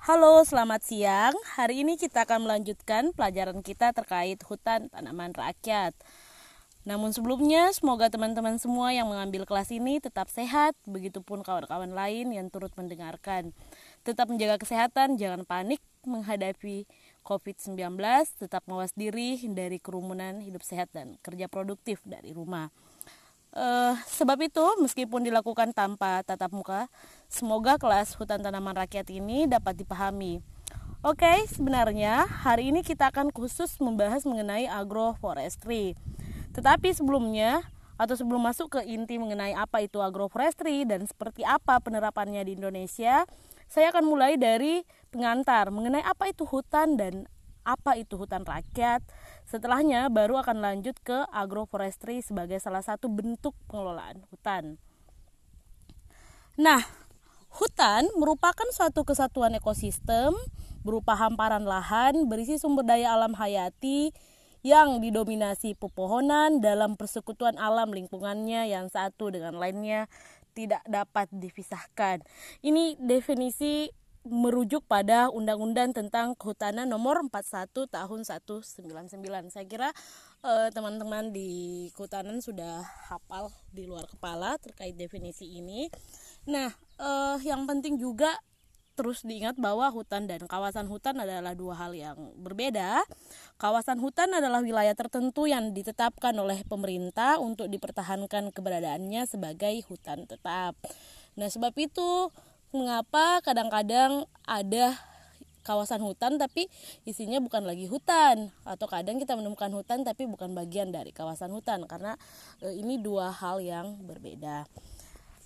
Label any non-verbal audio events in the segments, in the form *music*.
Halo, selamat siang. Hari ini kita akan melanjutkan pelajaran kita terkait hutan tanaman rakyat. Namun sebelumnya, semoga teman-teman semua yang mengambil kelas ini tetap sehat, begitupun kawan-kawan lain yang turut mendengarkan. Tetap menjaga kesehatan, jangan panik menghadapi COVID-19, tetap mawas diri, hindari kerumunan, hidup sehat, dan kerja produktif dari rumah. Uh, sebab itu, meskipun dilakukan tanpa tatap muka, semoga kelas hutan tanaman rakyat ini dapat dipahami. Oke, sebenarnya hari ini kita akan khusus membahas mengenai agroforestry. Tetapi sebelumnya, atau sebelum masuk ke inti mengenai apa itu agroforestry dan seperti apa penerapannya di Indonesia, saya akan mulai dari pengantar mengenai apa itu hutan dan apa itu hutan rakyat. Setelahnya baru akan lanjut ke agroforestry sebagai salah satu bentuk pengelolaan hutan. Nah, hutan merupakan suatu kesatuan ekosistem berupa hamparan lahan berisi sumber daya alam hayati yang didominasi pepohonan dalam persekutuan alam lingkungannya yang satu dengan lainnya tidak dapat dipisahkan. Ini definisi merujuk pada Undang-Undang tentang Kehutanan Nomor 41 Tahun 199. Saya kira eh, teman-teman di Kehutanan sudah hafal di luar kepala terkait definisi ini. Nah, uh, yang penting juga terus diingat bahwa hutan dan kawasan hutan adalah dua hal yang berbeda. Kawasan hutan adalah wilayah tertentu yang ditetapkan oleh pemerintah untuk dipertahankan keberadaannya sebagai hutan tetap. Nah, sebab itu mengapa kadang-kadang ada kawasan hutan tapi isinya bukan lagi hutan atau kadang kita menemukan hutan tapi bukan bagian dari kawasan hutan karena e, ini dua hal yang berbeda.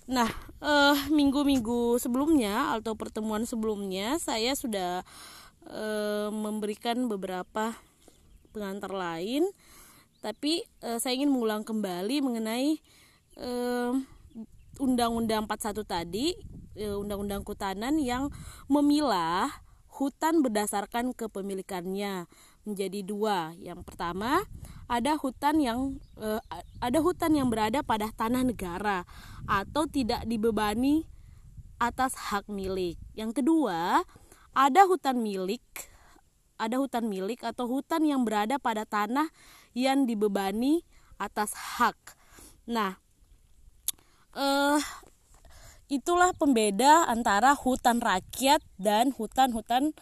Nah, eh, minggu-minggu sebelumnya atau pertemuan sebelumnya saya sudah eh, memberikan beberapa pengantar lain, tapi eh, saya ingin mengulang kembali mengenai Undang-Undang 41 tadi undang-undang kehutanan yang memilah hutan berdasarkan kepemilikannya menjadi dua. Yang pertama, ada hutan yang eh, ada hutan yang berada pada tanah negara atau tidak dibebani atas hak milik. Yang kedua, ada hutan milik ada hutan milik atau hutan yang berada pada tanah yang dibebani atas hak. Nah, eh itulah pembeda antara hutan rakyat dan hutan-hutan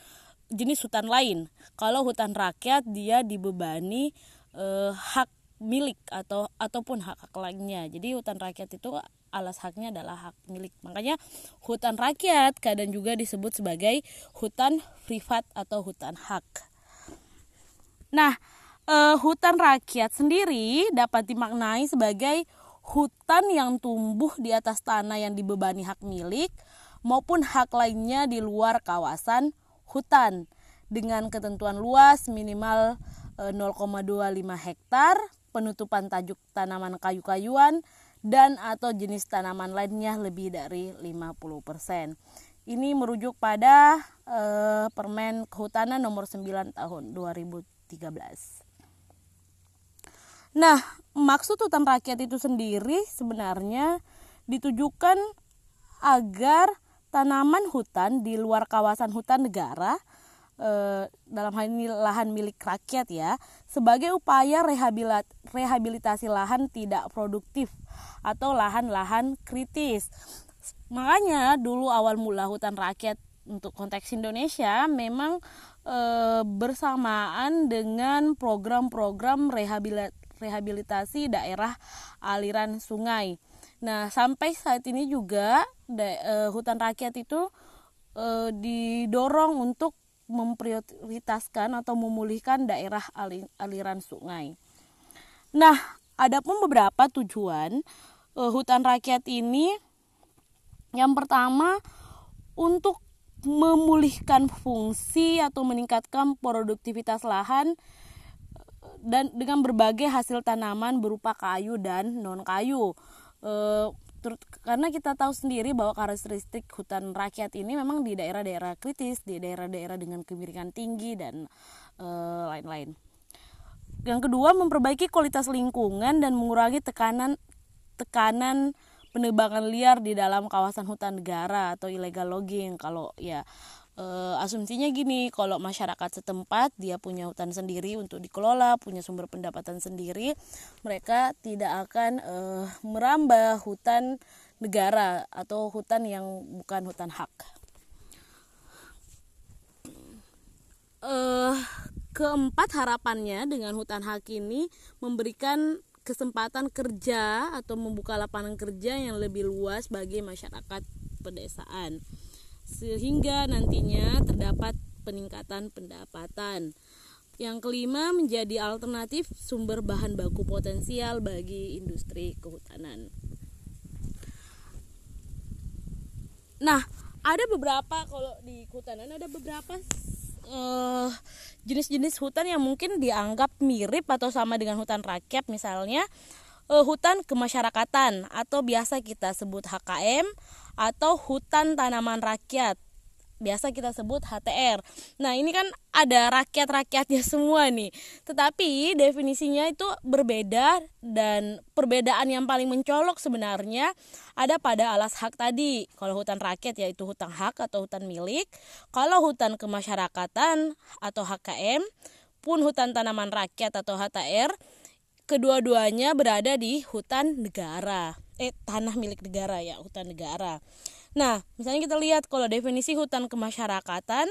jenis hutan lain. Kalau hutan rakyat dia dibebani eh, hak milik atau ataupun hak hak lainnya. Jadi hutan rakyat itu alas haknya adalah hak milik. Makanya hutan rakyat kadang juga disebut sebagai hutan privat atau hutan hak. Nah, eh, hutan rakyat sendiri dapat dimaknai sebagai hutan yang tumbuh di atas tanah yang dibebani hak milik maupun hak lainnya di luar kawasan hutan dengan ketentuan luas minimal 0,25 eh, hektar, penutupan tajuk tanaman kayu-kayuan dan atau jenis tanaman lainnya lebih dari 50%. Ini merujuk pada eh, Permen Kehutanan nomor 9 tahun 2013. Nah, maksud hutan rakyat itu sendiri sebenarnya ditujukan agar tanaman hutan di luar kawasan hutan negara eh, dalam hal ini lahan milik rakyat ya sebagai upaya rehabilitasi lahan tidak produktif atau lahan-lahan kritis. Makanya dulu awal mula hutan rakyat untuk konteks Indonesia memang e, bersamaan dengan program-program rehabilitasi rehabilitasi daerah aliran sungai. Nah, sampai saat ini juga da, e, hutan rakyat itu e, didorong untuk memprioritaskan atau memulihkan daerah aliran sungai. Nah, adapun beberapa tujuan e, hutan rakyat ini yang pertama untuk memulihkan fungsi atau meningkatkan produktivitas lahan dan dengan berbagai hasil tanaman berupa kayu dan non kayu. E, karena kita tahu sendiri bahwa karakteristik hutan rakyat ini memang di daerah-daerah kritis, di daerah-daerah dengan kemiringan tinggi dan eh, lain-lain. Yang kedua, memperbaiki kualitas lingkungan dan mengurangi tekanan tekanan penebangan liar di dalam kawasan hutan negara atau illegal logging. Kalau ya e, asumsinya gini kalau masyarakat setempat dia punya hutan sendiri untuk dikelola punya sumber pendapatan sendiri mereka tidak akan e, merambah hutan negara atau hutan yang bukan hutan hak. E, keempat harapannya dengan hutan hak ini memberikan kesempatan kerja atau membuka lapangan kerja yang lebih luas bagi masyarakat pedesaan sehingga nantinya terdapat peningkatan pendapatan. Yang kelima menjadi alternatif sumber bahan baku potensial bagi industri kehutanan. Nah, ada beberapa kalau di kehutanan ada beberapa uh, jenis-jenis hutan yang mungkin dianggap mirip atau sama dengan hutan rakyat misalnya uh, hutan kemasyarakatan atau biasa kita sebut HKM atau hutan tanaman rakyat biasa kita sebut HTR. Nah, ini kan ada rakyat-rakyatnya *laughs* semua nih. Tetapi definisinya itu berbeda dan perbedaan yang paling mencolok sebenarnya ada pada alas hak tadi. Kalau hutan rakyat yaitu hutan hak atau hutan milik. Kalau hutan kemasyarakatan atau HKM pun hutan tanaman rakyat atau HTR kedua-duanya berada di hutan negara eh tanah milik negara ya hutan negara. Nah misalnya kita lihat kalau definisi hutan kemasyarakatan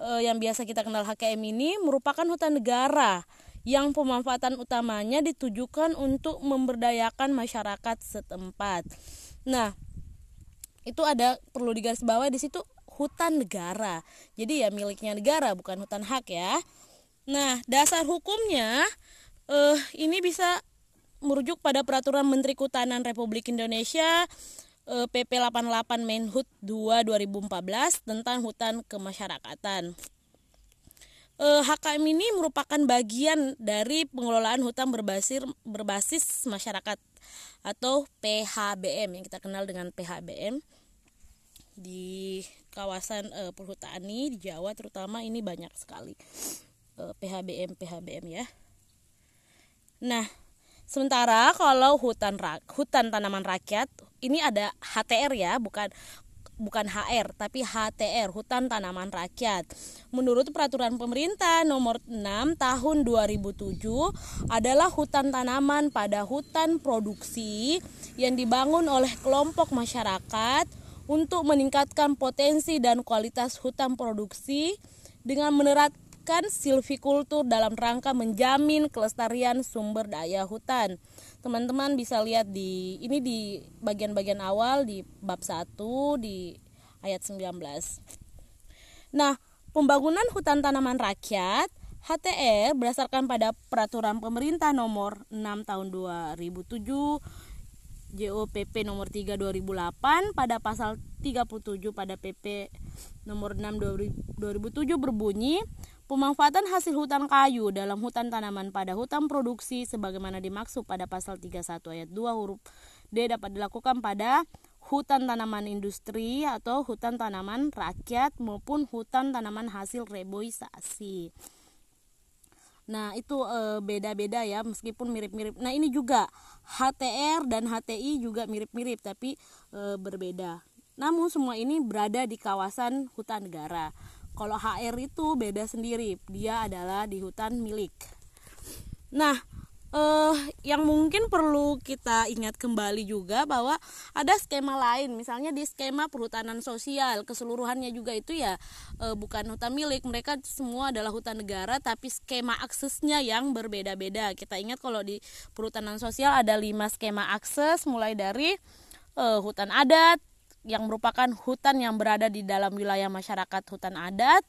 eh, yang biasa kita kenal HKM ini merupakan hutan negara yang pemanfaatan utamanya ditujukan untuk memberdayakan masyarakat setempat. Nah itu ada perlu digarisbawahi di situ hutan negara. Jadi ya miliknya negara bukan hutan hak ya. Nah dasar hukumnya uh, ini bisa merujuk pada peraturan Menteri Kehutanan Republik Indonesia PP 88 Menhut 2 2014 tentang hutan kemasyarakatan. Uh, eh, HKM ini merupakan bagian dari pengelolaan hutan berbasis berbasis masyarakat atau PHBM yang kita kenal dengan PHBM di kawasan uh, perhutani di Jawa terutama ini banyak sekali uh, PHBM PHBM ya. Nah, sementara kalau hutan hutan tanaman rakyat ini ada HTR ya, bukan bukan HR tapi HTR hutan tanaman rakyat. Menurut peraturan pemerintah nomor 6 tahun 2007 adalah hutan tanaman pada hutan produksi yang dibangun oleh kelompok masyarakat untuk meningkatkan potensi dan kualitas hutan produksi dengan menerat menerapkan silvikultur dalam rangka menjamin kelestarian sumber daya hutan. Teman-teman bisa lihat di ini di bagian-bagian awal di bab 1 di ayat 19. Nah, pembangunan hutan tanaman rakyat HTR berdasarkan pada peraturan pemerintah nomor 6 tahun 2007 JOPP nomor 3 2008 pada pasal 37 pada PP nomor 6 2007 berbunyi Pemanfaatan hasil hutan kayu dalam hutan tanaman pada hutan produksi sebagaimana dimaksud pada pasal 31 ayat 2 huruf D dapat dilakukan pada hutan tanaman industri atau hutan tanaman rakyat maupun hutan tanaman hasil reboisasi. Nah, itu e, beda-beda ya meskipun mirip-mirip. Nah, ini juga HTR dan HTI juga mirip-mirip tapi e, berbeda. Namun semua ini berada di kawasan hutan negara. Kalau HR itu beda sendiri, dia adalah di hutan milik. Nah, eh, yang mungkin perlu kita ingat kembali juga bahwa ada skema lain, misalnya di skema perhutanan sosial keseluruhannya juga itu ya eh, bukan hutan milik, mereka semua adalah hutan negara, tapi skema aksesnya yang berbeda-beda. Kita ingat kalau di perhutanan sosial ada lima skema akses, mulai dari eh, hutan adat, yang merupakan hutan yang berada di dalam wilayah masyarakat hutan adat.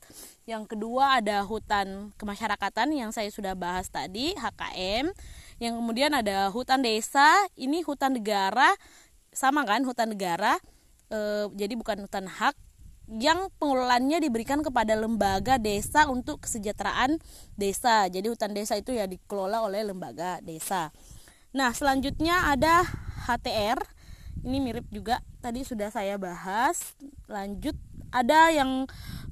Yang kedua ada hutan kemasyarakatan yang saya sudah bahas tadi, HKM. Yang kemudian ada hutan desa, ini hutan negara, sama kan hutan negara. E, jadi bukan hutan hak yang pengelolaannya diberikan kepada lembaga desa untuk kesejahteraan desa. Jadi hutan desa itu ya dikelola oleh lembaga desa. Nah, selanjutnya ada HTR ini mirip juga tadi sudah saya bahas lanjut ada yang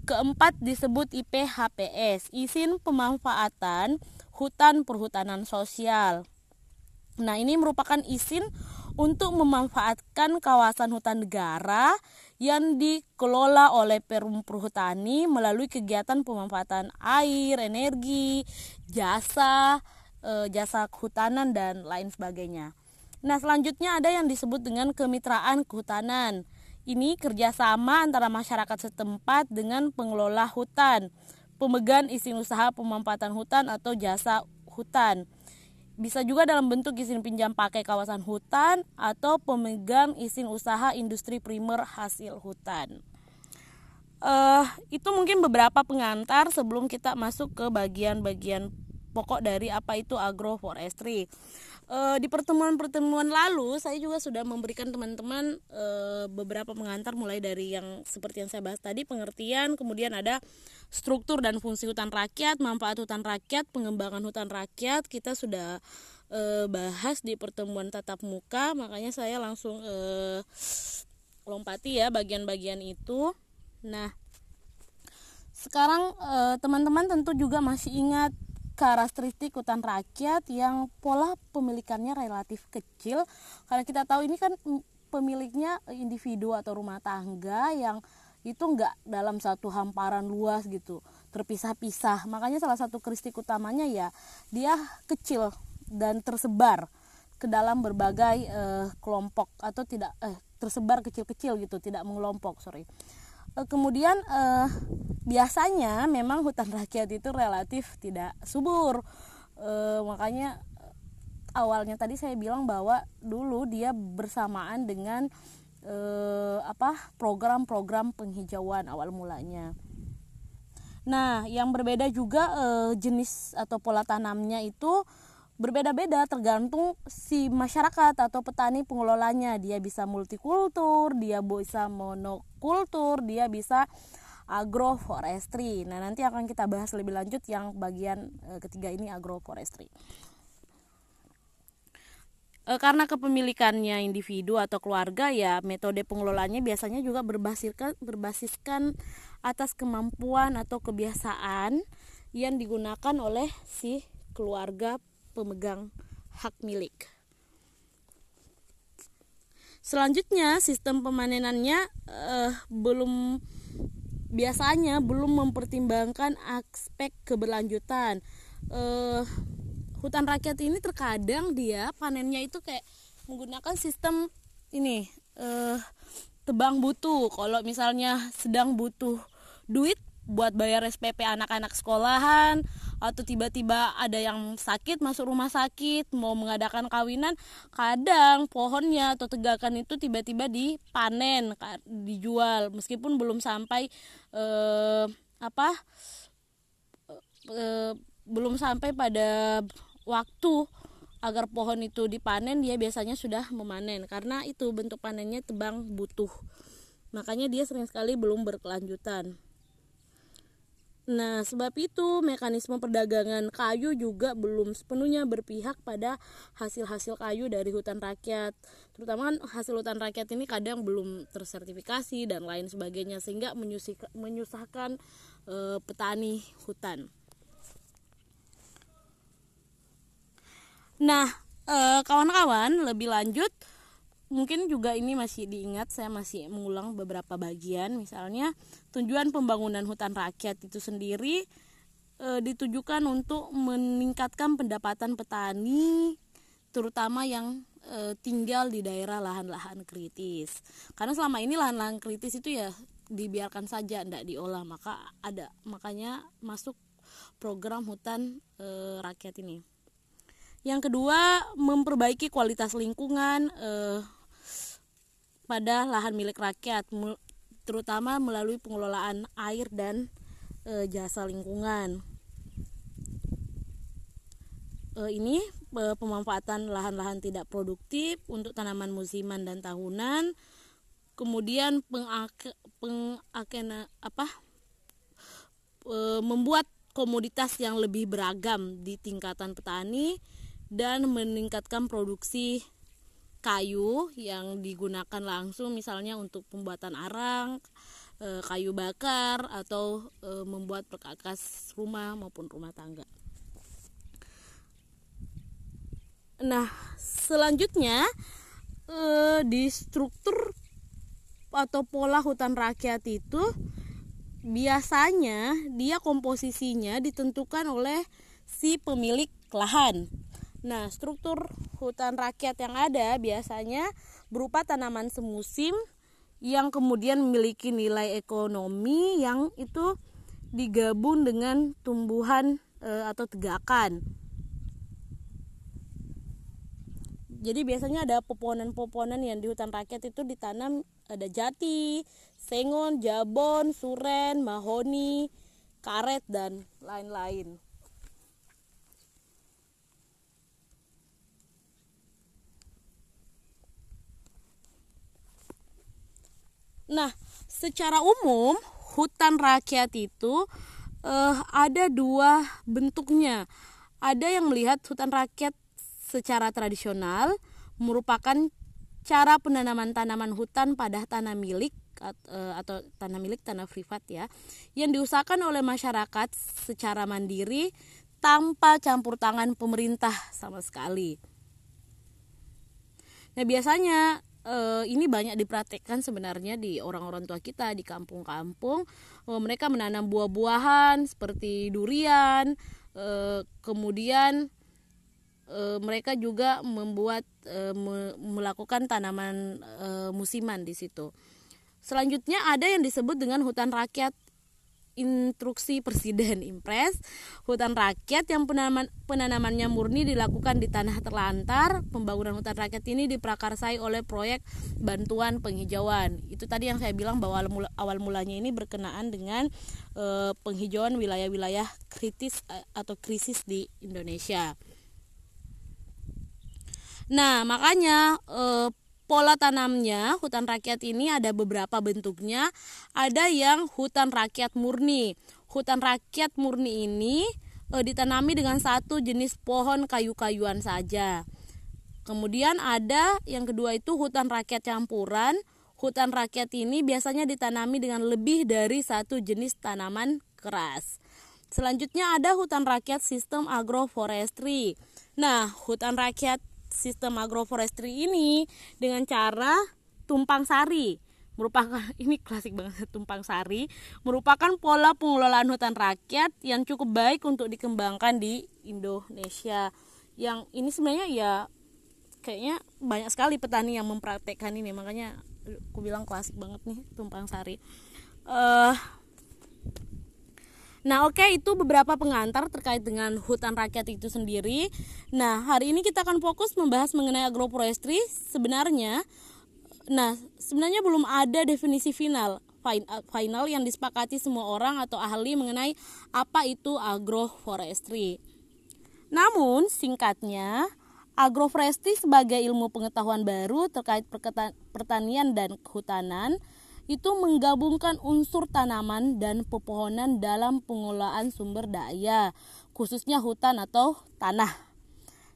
keempat disebut IPHPS izin pemanfaatan hutan perhutanan sosial nah ini merupakan izin untuk memanfaatkan kawasan hutan negara yang dikelola oleh Perum Perhutani melalui kegiatan pemanfaatan air, energi, jasa, e, jasa kehutanan dan lain sebagainya. Nah selanjutnya ada yang disebut dengan kemitraan kehutanan. Ini kerjasama antara masyarakat setempat dengan pengelola hutan, pemegang izin usaha pemanfaatan hutan atau jasa hutan. Bisa juga dalam bentuk izin pinjam pakai kawasan hutan atau pemegang izin usaha industri primer hasil hutan. Uh, itu mungkin beberapa pengantar sebelum kita masuk ke bagian-bagian pokok dari apa itu agroforestry uh, di pertemuan-pertemuan lalu saya juga sudah memberikan teman-teman uh, beberapa pengantar mulai dari yang seperti yang saya bahas tadi pengertian kemudian ada struktur dan fungsi hutan rakyat manfaat hutan rakyat pengembangan hutan rakyat. Kita sudah uh, bahas di pertemuan tatap muka makanya saya langsung uh, lompati ya bagian-bagian itu. Nah sekarang teman-teman tentu juga masih ingat karakteristik hutan rakyat yang pola pemilikannya relatif kecil. Karena kita tahu ini kan pemiliknya individu atau rumah tangga yang itu enggak dalam satu hamparan luas gitu terpisah-pisah. Makanya salah satu karakteristik utamanya ya dia kecil dan tersebar ke dalam berbagai uh, kelompok atau tidak eh tersebar kecil-kecil gitu tidak mengelompok sorry kemudian uh, biasanya memang hutan rakyat itu relatif tidak subur. E, makanya awalnya tadi saya bilang bahwa dulu dia bersamaan dengan apa program-program penghijauan awal mulanya. Nah yang berbeda juga jenis atau pola tanamnya itu berbeda-beda tergantung si masyarakat atau petani pengelolanya dia bisa multikultur dia bisa monokultur dia bisa agroforestry. Nah, nanti akan kita bahas lebih lanjut yang bagian e, ketiga ini agroforestry. E, karena kepemilikannya individu atau keluarga ya metode pengelolaannya biasanya juga berbasiskan berbasiskan atas kemampuan atau kebiasaan yang digunakan oleh si keluarga pemegang hak milik. Selanjutnya sistem pemanenannya uh, belum biasanya belum mempertimbangkan aspek keberlanjutan uh, hutan rakyat ini terkadang dia panennya itu kayak menggunakan sistem ini uh, tebang butuh kalau misalnya sedang butuh duit buat bayar SPP anak-anak sekolahan atau tiba-tiba ada yang sakit masuk rumah sakit mau mengadakan kawinan kadang pohonnya atau tegakan itu tiba-tiba dipanen dijual. Meskipun belum sampai eh, apa eh, belum sampai pada waktu agar pohon itu dipanen dia biasanya sudah memanen. Karena itu bentuk panennya tebang butuh. Makanya dia sering sekali belum berkelanjutan Nah, sebab itu mekanisme perdagangan kayu juga belum sepenuhnya berpihak pada hasil-hasil kayu dari hutan rakyat. Terutama kan hasil hutan rakyat ini kadang belum tersertifikasi dan lain sebagainya sehingga menyusahkan e, petani hutan. Nah, kawan kawan-kawan lebih lanjut mungkin juga ini masih diingat saya masih mengulang beberapa bagian. Misalnya tujuan pembangunan hutan rakyat itu sendiri e, ditujukan untuk meningkatkan pendapatan petani terutama yang e, tinggal di daerah lahan-lahan kritis. Karena selama ini lahan-lahan kritis itu ya dibiarkan saja tidak diolah. Maka ada makanya masuk program hutan e, rakyat ini. Yang kedua memperbaiki kualitas lingkungan eh, pada lahan milik rakyat terutama melalui pengelolaan air dan e, jasa lingkungan. E, ini e, pemanfaatan lahan-lahan tidak produktif untuk tanaman musiman dan tahunan. Kemudian pengake, pengakena apa? E, membuat komoditas yang lebih beragam di tingkatan petani dan meningkatkan produksi kayu yang digunakan langsung misalnya untuk pembuatan arang, e, kayu bakar atau e, membuat perkakas rumah maupun rumah tangga. Nah, selanjutnya eh, di struktur atau pola hutan rakyat itu biasanya dia komposisinya ditentukan oleh si pemilik lahan. Nah, struktur hutan rakyat yang ada biasanya berupa tanaman semusim yang kemudian memiliki nilai ekonomi yang itu digabung dengan tumbuhan e, atau tegakan. Jadi biasanya ada pepohonan-pepohonan yang di hutan rakyat itu ditanam ada jati, sengon, jabon, suren, mahoni, karet dan lain-lain. Nah, secara umum hutan rakyat itu uh, ada dua bentuknya. Ada yang melihat hutan rakyat secara tradisional merupakan cara penanaman tanaman hutan pada tanah milik eh, atau tanah milik tanah privat ya yang diusahakan oleh masyarakat secara mandiri tanpa campur tangan pemerintah sama sekali. Nah, biasanya uh, ini banyak dipraktekkan sebenarnya di orang-orang tua kita di kampung-kampung. Uh, mereka menanam buah-buahan seperti durian, uh, kemudian uh, mereka juga membuat uh, me melakukan tanaman uh, musiman di situ. Selanjutnya ada yang disebut dengan hutan rakyat instruksi Presiden Impres, hutan rakyat yang penanaman, penanamannya murni dilakukan di tanah terlantar. Pembangunan hutan rakyat ini diprakarsai oleh proyek bantuan penghijauan. Itu tadi yang saya bilang bahwa awal, mula, awal mulanya ini berkenaan dengan e, penghijauan wilayah-wilayah kritis e, atau krisis di Indonesia. Nah, makanya e, pola tanamnya hutan rakyat ini ada beberapa bentuknya. Ada yang hutan rakyat murni. Hutan rakyat murni ini e, ditanami dengan satu jenis pohon kayu-kayuan saja. Kemudian ada yang kedua itu hutan rakyat campuran. Hutan rakyat ini biasanya ditanami dengan lebih dari satu jenis tanaman keras. Selanjutnya ada hutan rakyat sistem agroforestry. Nah hutan rakyat sistem agroforestry ini dengan cara tumpang sari. Merupakan *laughs* ini klasik banget tumpang sari. Merupakan pola pengelolaan hutan rakyat yang cukup baik untuk dikembangkan di Indonesia. Yang ini sebenarnya ya kayaknya banyak sekali petani yang mempraktekkan ini. Makanya aku bilang klasik banget nih tumpang sari. Uh, Nah, oke okay, itu beberapa pengantar terkait dengan hutan rakyat itu sendiri. Nah, hari ini kita akan fokus membahas mengenai agroforestry. Sebenarnya nah, sebenarnya belum ada definisi final final yang disepakati semua orang atau ahli mengenai apa itu agroforestry. Namun, singkatnya, agroforestry sebagai ilmu pengetahuan baru terkait pertanian dan kehutanan itu menggabungkan unsur tanaman dan pepohonan dalam pengelolaan sumber daya, khususnya hutan atau tanah.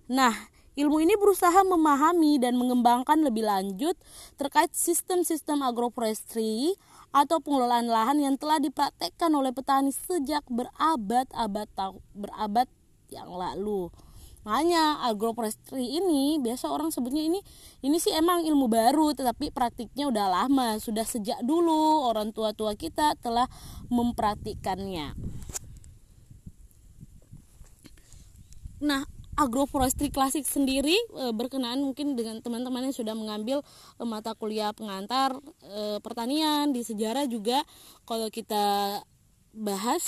Nah, ilmu ini berusaha memahami dan mengembangkan lebih lanjut terkait sistem-sistem agroforestry atau pengelolaan lahan yang telah dipraktekkan oleh petani sejak berabad-abad berabad yang lalu. Makanya agroforestry ini biasa orang sebutnya ini ini sih emang ilmu baru tetapi praktiknya udah lama, sudah sejak dulu orang tua-tua kita telah mempraktikkannya. Nah, agroforestry klasik sendiri e, berkenaan mungkin dengan teman-teman yang sudah mengambil e, mata kuliah pengantar e, pertanian di sejarah juga kalau kita bahas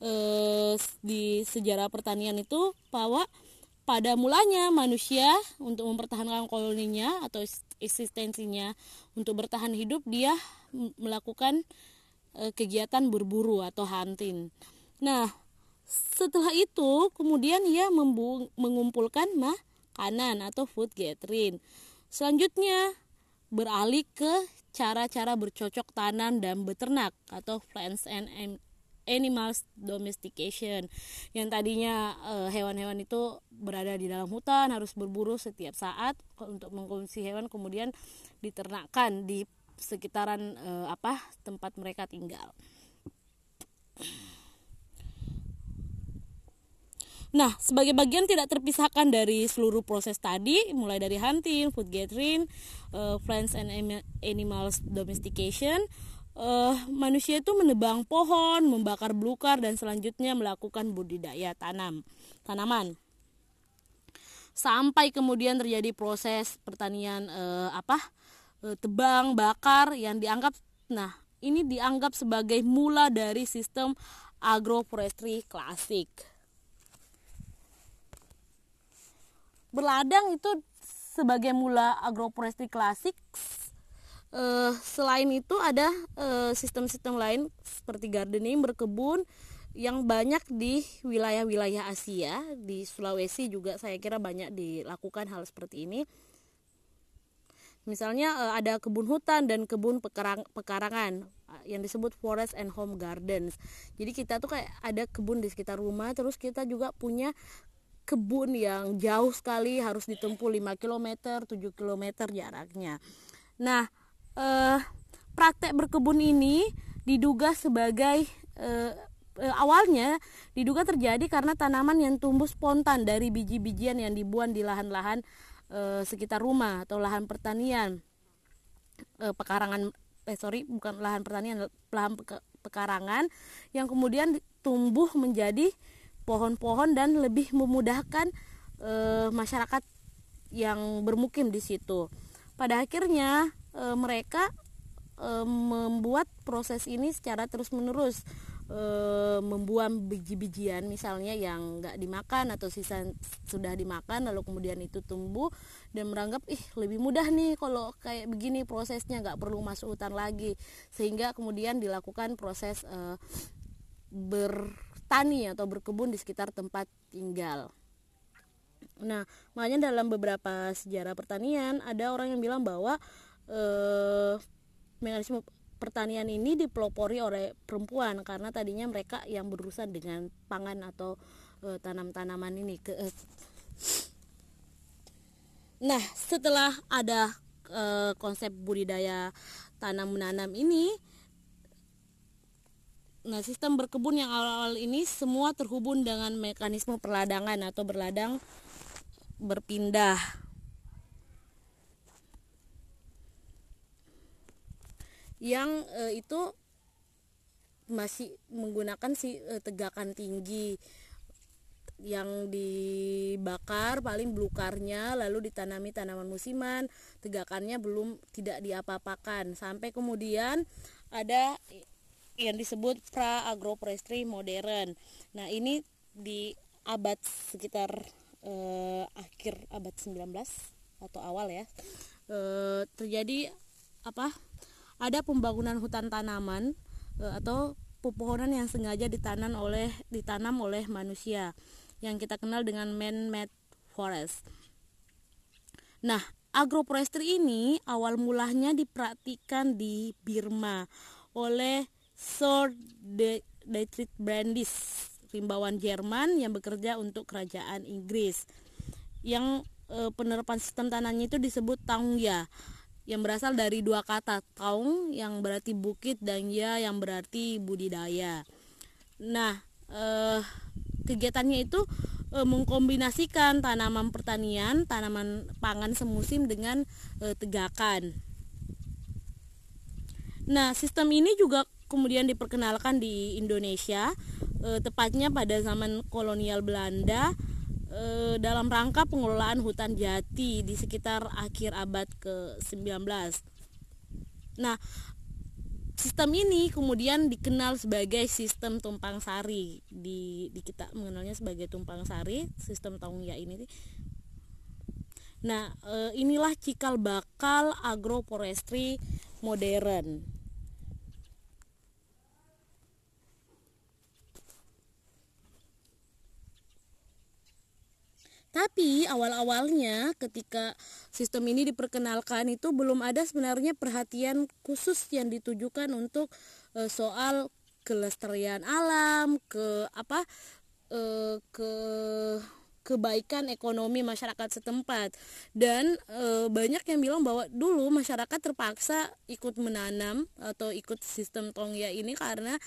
eh, di sejarah pertanian itu bahwa pada mulanya manusia untuk mempertahankan koloninya atau eksistensinya untuk bertahan hidup dia melakukan eh, kegiatan berburu atau hunting. Nah, setelah itu kemudian ia mengumpulkan makanan atau food gathering. Selanjutnya beralih ke cara-cara bercocok tanam dan beternak atau plants and animals domestication yang tadinya eh, hewan-hewan itu berada di dalam hutan harus berburu setiap saat untuk mengkonsumsi hewan kemudian diternakkan di sekitaran uh, apa tempat mereka tinggal. Nah, sebagai bagian tidak terpisahkan dari seluruh proses tadi, mulai dari hunting, food gathering, uh, plants and animals domestication, uh, manusia itu menebang pohon, membakar belukar dan selanjutnya melakukan budidaya tanam, tanaman. Sampai kemudian terjadi proses pertanian uh, apa? Uh, tebang, bakar yang dianggap nah, ini dianggap sebagai mula dari sistem agroforestry klasik. berladang itu sebagai mula agroforestry klasik uh, selain itu ada uh, sistem-sistem lain seperti gardening berkebun yang banyak di wilayah-wilayah Asia di Sulawesi juga saya kira banyak dilakukan hal seperti ini misalnya uh, ada kebun hutan dan kebun pekarang, pekarangan yang disebut forest and home gardens jadi kita tuh kayak ada kebun di sekitar rumah terus kita juga punya kebun yang jauh sekali harus ditempuh 5 km, 7 km jaraknya. Nah, eh, praktek berkebun ini diduga sebagai eh, eh, awalnya diduga terjadi karena tanaman yang tumbuh spontan dari biji-bijian yang dibuang di lahan-lahan eh, sekitar rumah atau lahan pertanian. Eh, pekarangan eh sorry bukan lahan pertanian, lahan pekarangan yang kemudian tumbuh menjadi pohon-pohon dan lebih memudahkan e, masyarakat yang bermukim di situ. Pada akhirnya e, mereka e, membuat proses ini secara terus-menerus e, membuang biji-bijian misalnya yang nggak dimakan atau sisa sudah dimakan lalu kemudian itu tumbuh dan meranggap ih lebih mudah nih kalau kayak begini prosesnya nggak perlu masuk hutan lagi sehingga kemudian dilakukan proses e, ber bertani atau berkebun di sekitar tempat tinggal. Nah, makanya dalam beberapa sejarah pertanian ada orang yang bilang bahwa eh, mekanisme pertanian ini dipelopori oleh perempuan karena tadinya mereka yang berurusan dengan pangan atau eh, tanam-tanaman ini ke eh. Nah, setelah ada eh, konsep budidaya tanam menanam ini Nah, sistem berkebun yang awal-awal ini semua terhubung dengan mekanisme perladangan atau berladang berpindah. Yang e, itu masih menggunakan si e, tegakan tinggi yang dibakar paling belukarnya lalu ditanami tanaman musiman tegakannya belum tidak diapa-apakan sampai kemudian ada yang disebut pra agroforestry modern. Nah, ini di abad sekitar eh, akhir abad 19 atau awal ya. Eh, terjadi apa? Ada pembangunan hutan tanaman eh, atau pepohonan yang sengaja ditanam oleh ditanam oleh manusia yang kita kenal dengan man-made forest. Nah, agroforestry ini awal mulanya dipraktikkan di Birma oleh Sir Dietrich Brandis, rimbawan Jerman yang bekerja untuk kerajaan Inggris. Yang e, penerapan sistem tanahnya itu disebut Taungya yang berasal dari dua kata taung yang berarti bukit dan ya yang berarti budidaya. Nah, e, kegiatannya itu e, mengkombinasikan tanaman pertanian, tanaman pangan semusim dengan e, tegakan. Nah, sistem ini juga kemudian diperkenalkan di Indonesia e, tepatnya pada zaman kolonial Belanda e, dalam rangka pengelolaan hutan jati di sekitar akhir abad ke-19. Nah, sistem ini kemudian dikenal sebagai sistem tumpang sari. Di, di kita mengenalnya sebagai tumpang sari sistem ya ini. Nah e, inilah cikal bakal agroforestry modern Tapi awal-awalnya ketika sistem ini diperkenalkan itu belum ada sebenarnya perhatian khusus yang ditujukan untuk e, soal kelestarian alam, ke apa e, ke kebaikan ekonomi masyarakat setempat. Dan e, banyak yang bilang bahwa dulu masyarakat terpaksa ikut menanam atau ikut sistem tongya ini karena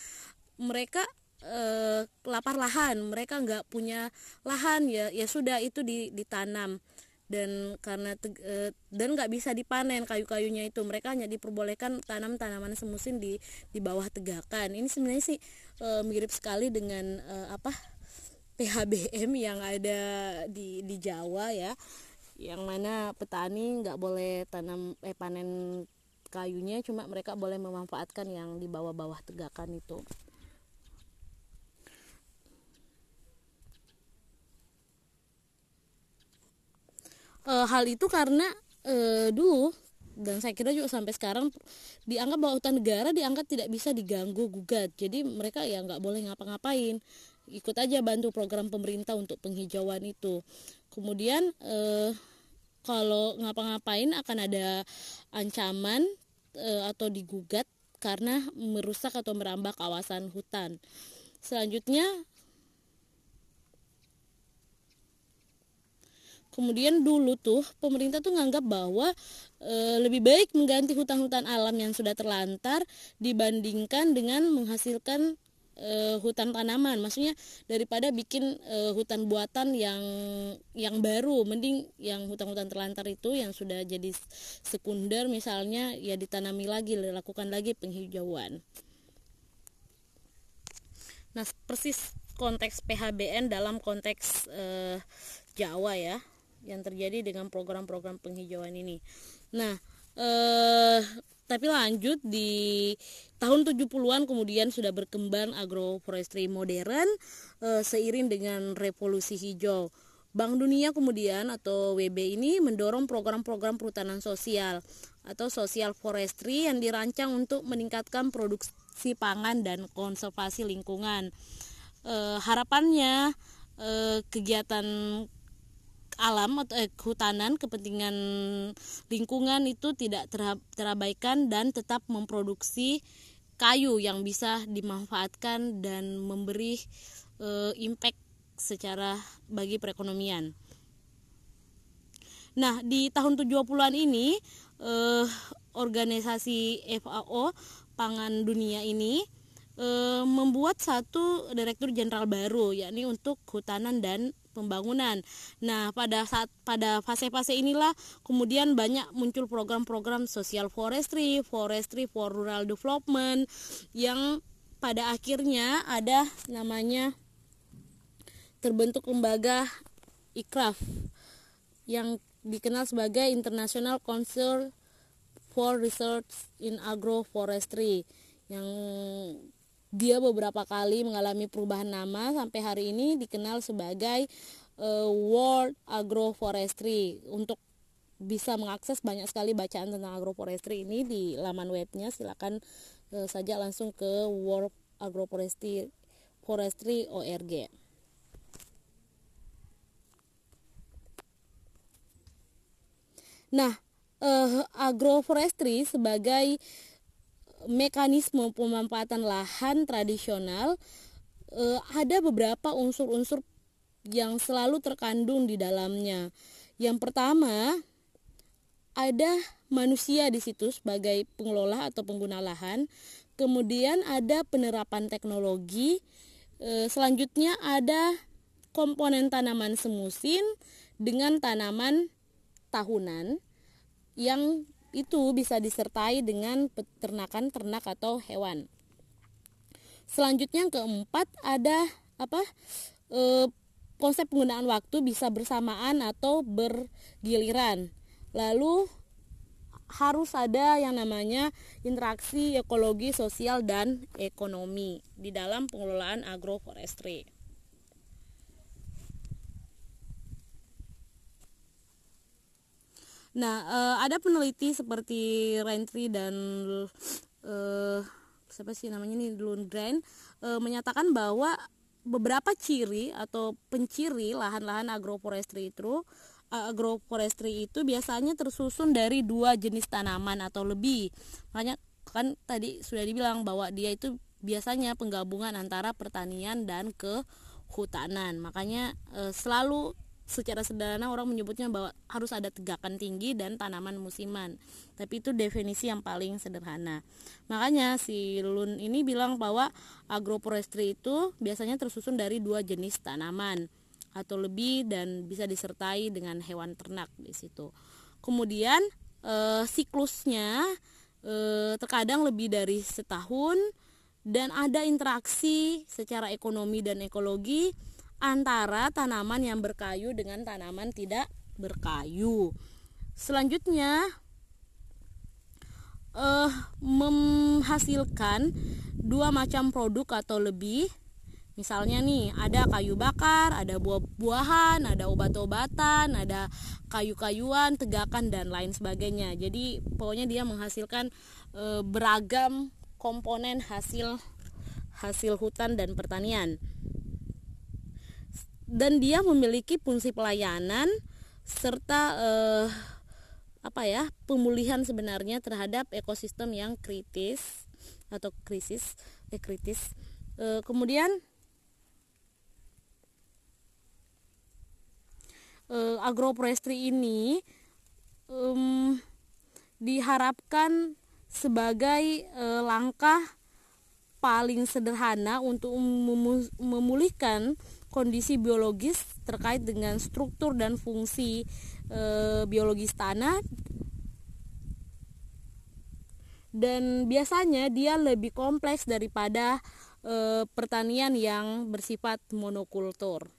mereka eh, lapar lahan. Mereka nggak punya lahan. Ya ya sudah itu ditanam. Dan karena e, dan nggak bisa dipanen kayu-kayunya itu. Mereka hanya diperbolehkan tanam tanaman semusim di di bawah tegakan. Ini sebenarnya sih e, mirip sekali dengan e, apa PHBM yang ada di di Jawa ya. Yang mana petani nggak boleh tanam eh panen kayunya. Cuma mereka boleh memanfaatkan yang di bawah-bawah tegakan itu e, hal itu karena e, dulu dan saya kira juga sampai sekarang dianggap bahwa hutan negara dianggap tidak bisa diganggu gugat. Jadi mereka ya nggak boleh ngapa-ngapain. Ikut aja bantu program pemerintah untuk penghijauan itu. Kemudian e, kalau ngapa-ngapain akan ada ancaman e, atau digugat karena merusak atau merambah kawasan hutan. Selanjutnya kemudian dulu tuh pemerintah tuh nganggap bahwa e, lebih baik mengganti hutan-hutan alam yang sudah terlantar dibandingkan dengan menghasilkan e, hutan tanaman. Maksudnya daripada bikin e, hutan buatan yang yang baru mending yang hutan-hutan terlantar itu yang sudah jadi sekunder misalnya ya ditanami lagi dilakukan lagi penghijauan. Nah persis konteks PHBN dalam konteks e, Jawa ya yang terjadi dengan program-program penghijauan ini. Nah, eh, tapi lanjut di tahun 70-an kemudian sudah berkembang agroforestry modern eh, seiring dengan revolusi hijau. Bank Dunia kemudian atau WB ini mendorong program-program perhutanan sosial atau social forestry yang dirancang untuk meningkatkan produksi pangan dan konservasi lingkungan. E, harapannya e, kegiatan alam atau eh, kehutanan kepentingan lingkungan itu tidak terabaikan dan tetap memproduksi kayu yang bisa dimanfaatkan dan memberi eh, impact secara bagi perekonomian. Nah, di tahun 70-an ini eh, organisasi FAO Pangan Dunia ini e, membuat satu direktur jenderal baru yakni untuk hutanan dan pembangunan. Nah, pada saat pada fase-fase inilah kemudian banyak muncul program-program social forestry, forestry for rural development yang pada akhirnya ada namanya terbentuk lembaga ICRAF yang dikenal sebagai International Council for Research in Agroforestry yang dia beberapa kali mengalami perubahan nama sampai hari ini dikenal sebagai uh, World Agroforestry untuk bisa mengakses banyak sekali bacaan tentang agroforestry ini di laman webnya silakan uh, saja langsung ke World Agroforestry Forestry ORG. Nah, uh, agroforestry sebagai mekanisme pemanfaatan lahan tradisional eh, ada beberapa unsur-unsur yang selalu terkandung di dalamnya. Yang pertama, ada manusia di situ sebagai pengelola atau pengguna lahan. Kemudian ada penerapan teknologi. E, selanjutnya ada komponen tanaman semusim dengan tanaman tahunan yang itu bisa disertai dengan peternakan ternak atau hewan. Selanjutnya yang keempat ada apa e, konsep penggunaan waktu bisa bersamaan atau bergiliran. Lalu harus ada yang namanya interaksi ekologi, sosial, dan ekonomi di dalam pengelolaan agroforestry. Nah, uh, ada peneliti seperti Rentry dan uh, siapa sih namanya ini Lundgren uh, menyatakan bahwa beberapa ciri atau penciri lahan-lahan agroforestry itu agroforestry itu biasanya tersusun dari dua jenis tanaman atau lebih. Makanya kan tadi sudah dibilang bahwa dia itu biasanya penggabungan antara pertanian dan kehutanan. Makanya e, selalu secara sederhana orang menyebutnya bahwa harus ada tegakan tinggi dan tanaman musiman. Tapi itu definisi yang paling sederhana. Makanya si Lun ini bilang bahwa agroforestry itu biasanya tersusun dari dua jenis tanaman atau lebih dan bisa disertai dengan hewan ternak di situ. Kemudian e, siklusnya e, terkadang lebih dari setahun dan ada interaksi secara ekonomi dan ekologi antara tanaman yang berkayu dengan tanaman tidak berkayu. Selanjutnya uh, menghasilkan dua macam produk atau lebih. Misalnya nih, ada kayu bakar, ada buah-buahan, ada obat-obatan, ada kayu-kayuan, tegakan dan lain sebagainya. Jadi pokoknya dia menghasilkan e, beragam komponen hasil hasil hutan dan pertanian dan dia memiliki fungsi pelayanan serta eh, apa ya pemulihan sebenarnya terhadap ekosistem yang kritis atau krisis eh kritis. Eh, kemudian eh, agroforestry ini um, diharapkan sebagai eh, langkah paling sederhana untuk memulihkan kondisi biologis terkait dengan struktur dan fungsi e, biologis tanah dan biasanya dia lebih kompleks daripada e, pertanian yang bersifat monokultur.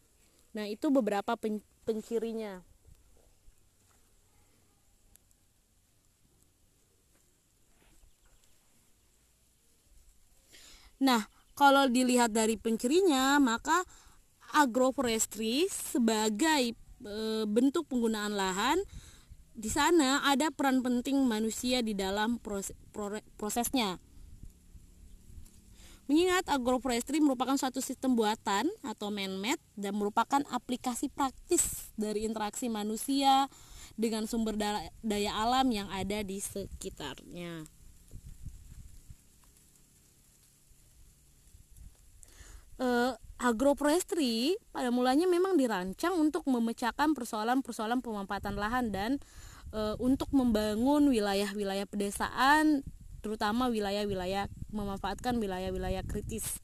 Nah, itu beberapa pen, pencirinya. Nah, kalau dilihat dari pencirinya, maka agroforestry sebagai e, bentuk penggunaan lahan di sana ada peran penting manusia di dalam proses, prosesnya. Mengingat agroforestry merupakan suatu sistem buatan atau man-made dan merupakan aplikasi praktis dari interaksi manusia dengan sumber daya alam yang ada di sekitarnya. Uh, agroforestry pada mulanya memang dirancang untuk memecahkan persoalan-persoalan pemanfaatan lahan dan e, untuk membangun wilayah-wilayah pedesaan terutama wilayah-wilayah memanfaatkan wilayah-wilayah kritis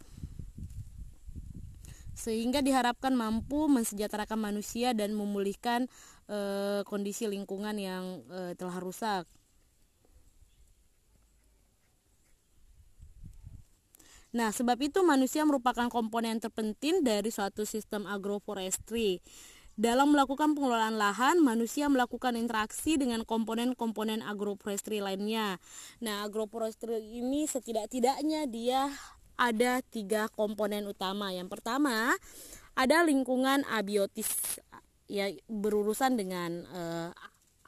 sehingga diharapkan mampu mensejahterakan manusia dan memulihkan e, kondisi lingkungan yang e, telah rusak. Nah, sebab itu manusia merupakan komponen terpenting dari suatu sistem agroforestry. Dalam melakukan pengelolaan lahan, manusia melakukan interaksi dengan komponen-komponen agroforestry lainnya. Nah, agroforestry ini setidak-tidaknya dia ada tiga komponen utama. Yang pertama, ada lingkungan abiotis ya berurusan dengan eh,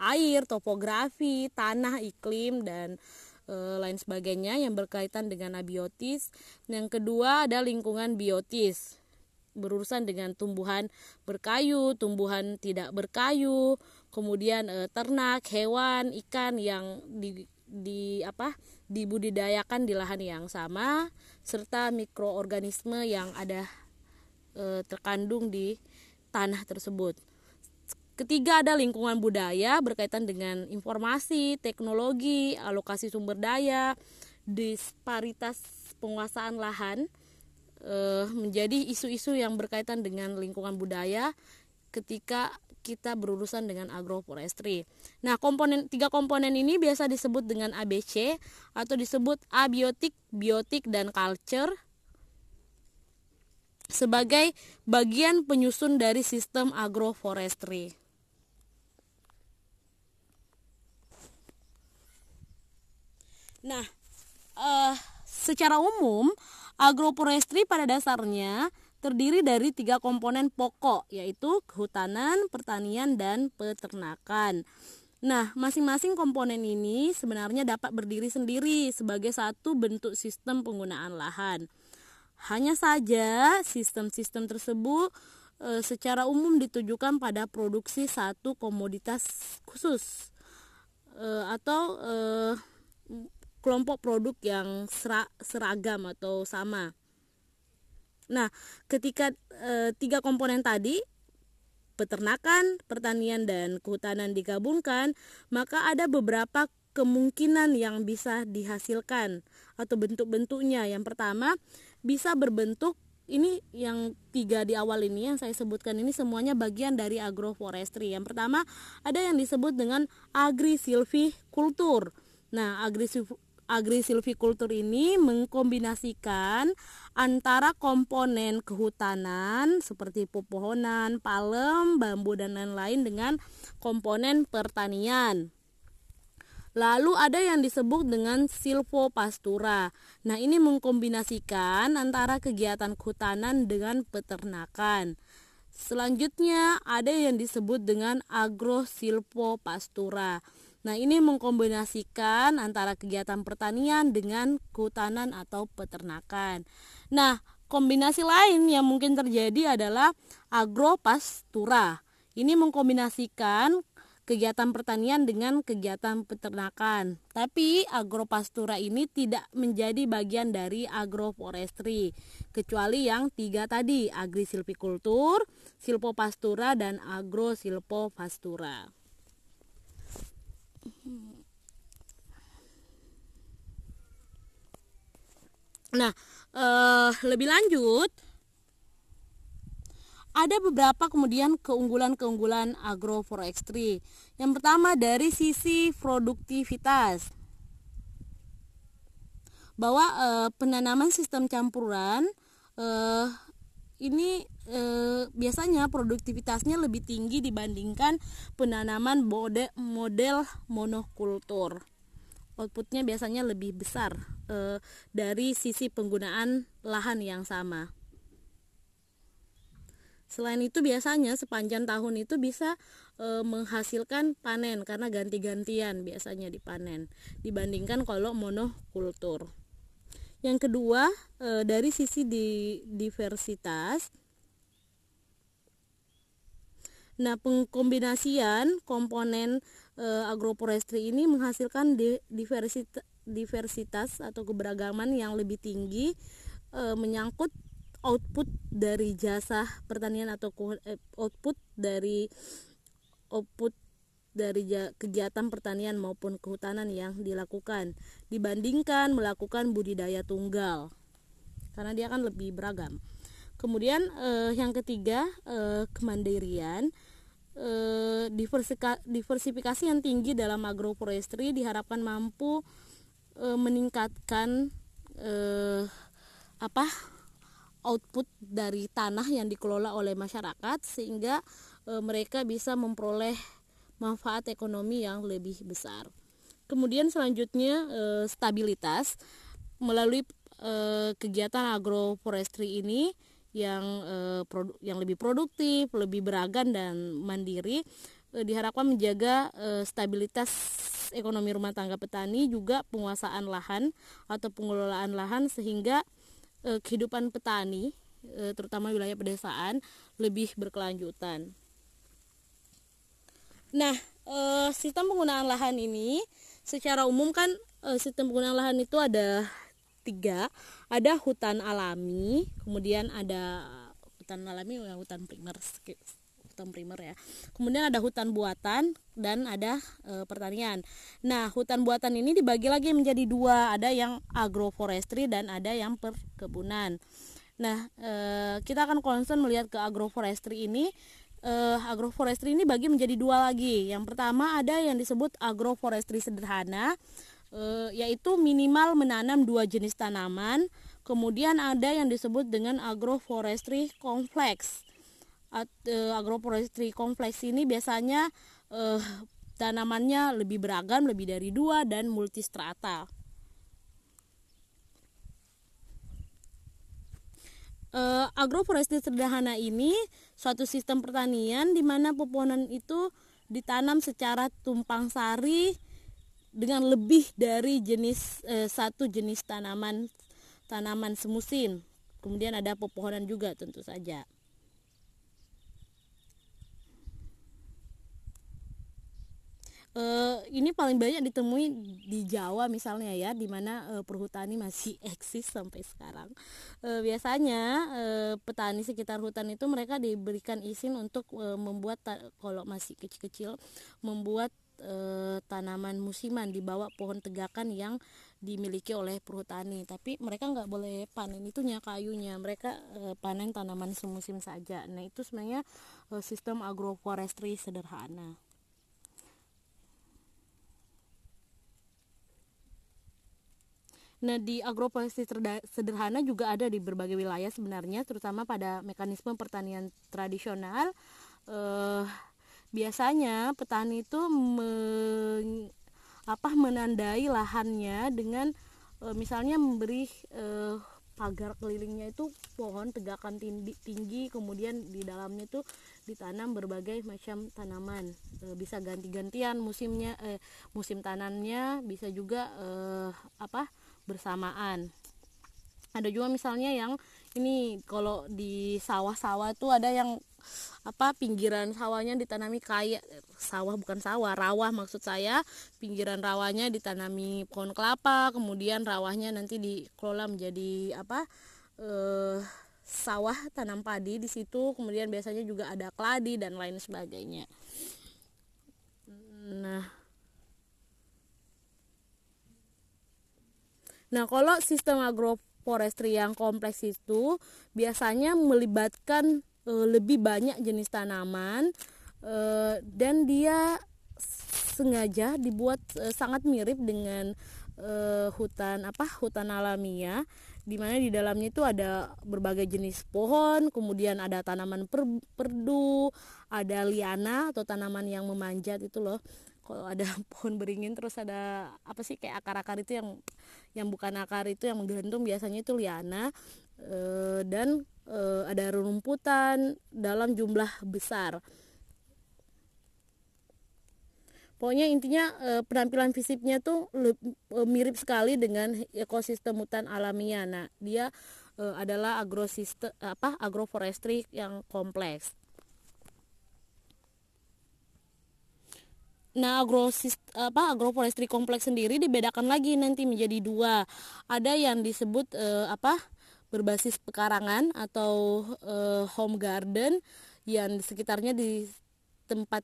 air, topografi, tanah, iklim dan e, lain sebagainya yang berkaitan dengan abiotis. Yang kedua ada lingkungan biotis berurusan dengan tumbuhan berkayu, tumbuhan tidak berkayu, kemudian e, ternak, hewan, ikan yang di, di apa dibudidayakan di lahan yang sama serta mikroorganisme yang ada e, terkandung di tanah tersebut. Ketiga ada lingkungan budaya berkaitan dengan informasi, teknologi, alokasi sumber daya, disparitas penguasaan lahan e, menjadi isu-isu yang berkaitan dengan lingkungan budaya ketika kita berurusan dengan agroforestry. Nah, komponen tiga komponen ini biasa disebut dengan ABC atau disebut abiotik, biotik dan culture sebagai bagian penyusun dari sistem agroforestry. Nah, uh, secara umum agroforestry pada dasarnya terdiri dari tiga komponen pokok yaitu kehutanan, pertanian, dan peternakan. Nah, masing-masing komponen ini sebenarnya dapat berdiri sendiri sebagai satu bentuk sistem penggunaan lahan. Hanya saja sistem-sistem tersebut e, secara umum ditujukan pada produksi satu komoditas khusus e, atau e, kelompok produk yang seragam atau sama. Nah, ketika e, tiga komponen tadi peternakan, pertanian dan kehutanan digabungkan, maka ada beberapa kemungkinan yang bisa dihasilkan atau bentuk-bentuknya. Yang pertama, bisa berbentuk ini yang tiga di awal ini yang saya sebutkan ini semuanya bagian dari agroforestry. Yang pertama ada yang disebut dengan agri-silvicultur. Nah, agri-silvicultur ini mengkombinasikan antara komponen kehutanan seperti pepohonan, palem, bambu dan lain-lain dengan komponen pertanian. Lalu ada yang disebut dengan silvopastura. Nah, ini mengkombinasikan antara kegiatan kehutanan dengan peternakan. Selanjutnya ada yang disebut dengan agrosilvopastura. Nah, ini mengkombinasikan antara kegiatan pertanian dengan kehutanan atau peternakan. Nah, kombinasi lain yang mungkin terjadi adalah agropastura. Ini mengkombinasikan kegiatan pertanian dengan kegiatan peternakan. Tapi agropastura ini tidak menjadi bagian dari agroforestry, kecuali yang tiga tadi, agrisilvikultur, silvopastura, dan agrosilvopastura. Nah, eh, lebih lanjut, ada beberapa kemudian keunggulan-keunggulan agroforestry. Yang pertama dari sisi produktivitas. Bahwa e, penanaman sistem campuran e, ini e, biasanya produktivitasnya lebih tinggi dibandingkan penanaman mode, model monokultur. Outputnya biasanya lebih besar e, dari sisi penggunaan lahan yang sama. Selain itu biasanya sepanjang tahun itu bisa e, menghasilkan panen karena ganti-gantian biasanya dipanen dibandingkan kalau monokultur. Yang kedua e, dari sisi di diversitas Nah, pengkombinasian komponen e, agroforestry ini menghasilkan di, diversitas, diversitas atau keberagaman yang lebih tinggi e, menyangkut output dari jasa pertanian atau eh, output dari output dari kegiatan pertanian maupun kehutanan yang dilakukan dibandingkan melakukan budidaya tunggal karena dia akan lebih beragam. Kemudian eh, yang ketiga eh, kemandirian eh, diversifikasi yang tinggi dalam agroforestry diharapkan mampu eh, meningkatkan eh, apa output dari tanah yang dikelola oleh masyarakat sehingga e, mereka bisa memperoleh manfaat ekonomi yang lebih besar. Kemudian selanjutnya e, stabilitas melalui e, kegiatan agroforestry ini yang e, produ yang lebih produktif, lebih beragam dan mandiri e, diharapkan menjaga e, stabilitas ekonomi rumah tangga petani juga penguasaan lahan atau pengelolaan lahan sehingga eh, kehidupan petani eh, terutama wilayah pedesaan lebih berkelanjutan. Nah, eh, sistem penggunaan lahan ini secara umum kan eh, sistem penggunaan lahan itu ada tiga, ada hutan alami, kemudian ada hutan alami yang hutan primer hutan primer ya. Kemudian ada hutan buatan dan ada e, pertanian. Nah, hutan buatan ini dibagi lagi menjadi dua, ada yang agroforestry dan ada yang perkebunan. Nah, e, kita akan concern melihat ke agroforestry ini. E, agroforestry ini bagi menjadi dua lagi. Yang pertama ada yang disebut agroforestry sederhana, e, yaitu minimal menanam dua jenis tanaman. Kemudian ada yang disebut dengan agroforestry kompleks uh, agroforestry kompleks ini biasanya uh, tanamannya lebih beragam, lebih dari dua dan multistrata. Uh, agroforestry sederhana ini suatu sistem pertanian di mana pepohonan itu ditanam secara tumpang sari dengan lebih dari jenis uh, satu jenis tanaman tanaman semusim. Kemudian ada pepohonan juga tentu saja. uh, ini paling banyak ditemui di Jawa misalnya ya di mana uh, perhutani masih *laughs* eksis sampai sekarang uh, biasanya uh, petani sekitar hutan itu mereka diberikan izin untuk uh, membuat kalau masih kecil-kecil membuat uh, tanaman musiman di bawah pohon tegakan yang dimiliki oleh perhutani tapi mereka nggak boleh panen itunya kayunya. Mereka uh, panen tanaman semusim saja. Nah itu sebenarnya uh, sistem agroforestry sederhana. Nah, di agroforestry sederhana juga ada di berbagai wilayah sebenarnya, terutama pada mekanisme pertanian tradisional. Eh, biasanya petani itu me, apa menandai lahannya dengan eh, misalnya memberi eh, pagar kelilingnya itu pohon tegakan tinggi, tinggi kemudian di dalamnya itu ditanam berbagai macam tanaman. E, bisa ganti-gantian musimnya eh, musim tanamnya bisa juga eh, apa bersamaan. Ada juga misalnya yang ini kalau di sawah-sawah tuh ada yang apa pinggiran sawahnya ditanami kayak sawah bukan sawah rawah maksud saya. Pinggiran rawahnya ditanami pohon kelapa kemudian rawahnya nanti dikelola menjadi apa eh, sawah tanam padi di situ kemudian biasanya juga ada keladi dan lain sebagainya. Nah. Nah, kalau sistem agroforestry yang kompleks itu biasanya melibatkan e, lebih banyak jenis tanaman e, dan dia sengaja dibuat e, sangat mirip dengan e, hutan apa hutan alamiah di mana di dalamnya itu ada berbagai jenis pohon, kemudian ada tanaman per, perdu, ada liana atau tanaman yang memanjat itu loh kalau ada *laughs* pohon beringin terus ada apa sih kayak akar-akar itu yang yang bukan akar itu yang menggantung biasanya itu liana e, dan e, ada rumputan dalam jumlah besar. Pokoknya intinya e, penampilan fisiknya tuh le, e, mirip sekali dengan ekosistem hutan alamiah nah dia e, adalah agrosistem apa agroforestry yang kompleks Nah, agrosis apa agroforestry kompleks sendiri dibedakan lagi nanti menjadi dua. Ada yang disebut eh, apa? berbasis pekarangan atau eh, home garden yang sekitarnya di tempat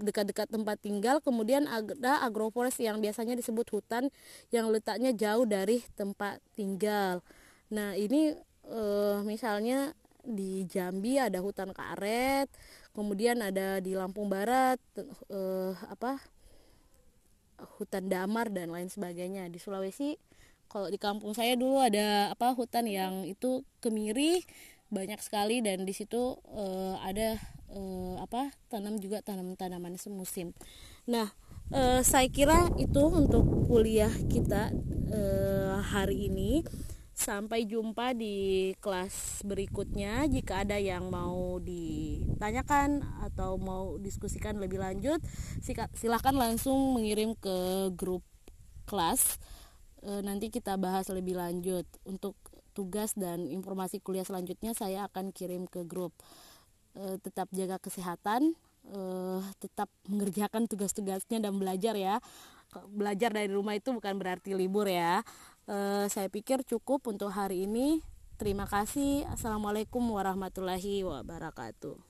dekat-dekat tempat tinggal kemudian ada agroforest yang biasanya disebut hutan yang letaknya jauh dari tempat tinggal nah ini eh, misalnya di Jambi ada hutan karet kemudian ada di Lampung Barat eh, apa hutan damar dan lain sebagainya. Di Sulawesi kalau di kampung saya dulu ada apa hutan yang itu kemiri banyak sekali dan di situ eh, ada eh, apa tanam juga tanam-tanaman semusim. Nah eh, saya kira itu untuk kuliah kita eh, hari ini Sampai jumpa di kelas berikutnya. Jika ada yang mau ditanyakan atau mau diskusikan lebih lanjut, silahkan langsung mengirim ke grup kelas. E, nanti kita bahas lebih lanjut. Untuk tugas dan informasi kuliah selanjutnya saya akan kirim ke grup. E, tetap jaga kesehatan, e, tetap mengerjakan tugas-tugasnya dan belajar ya. Belajar dari rumah itu bukan berarti libur ya uh, saya pikir cukup untuk hari ini. Terima kasih. Assalamualaikum warahmatullahi wabarakatuh.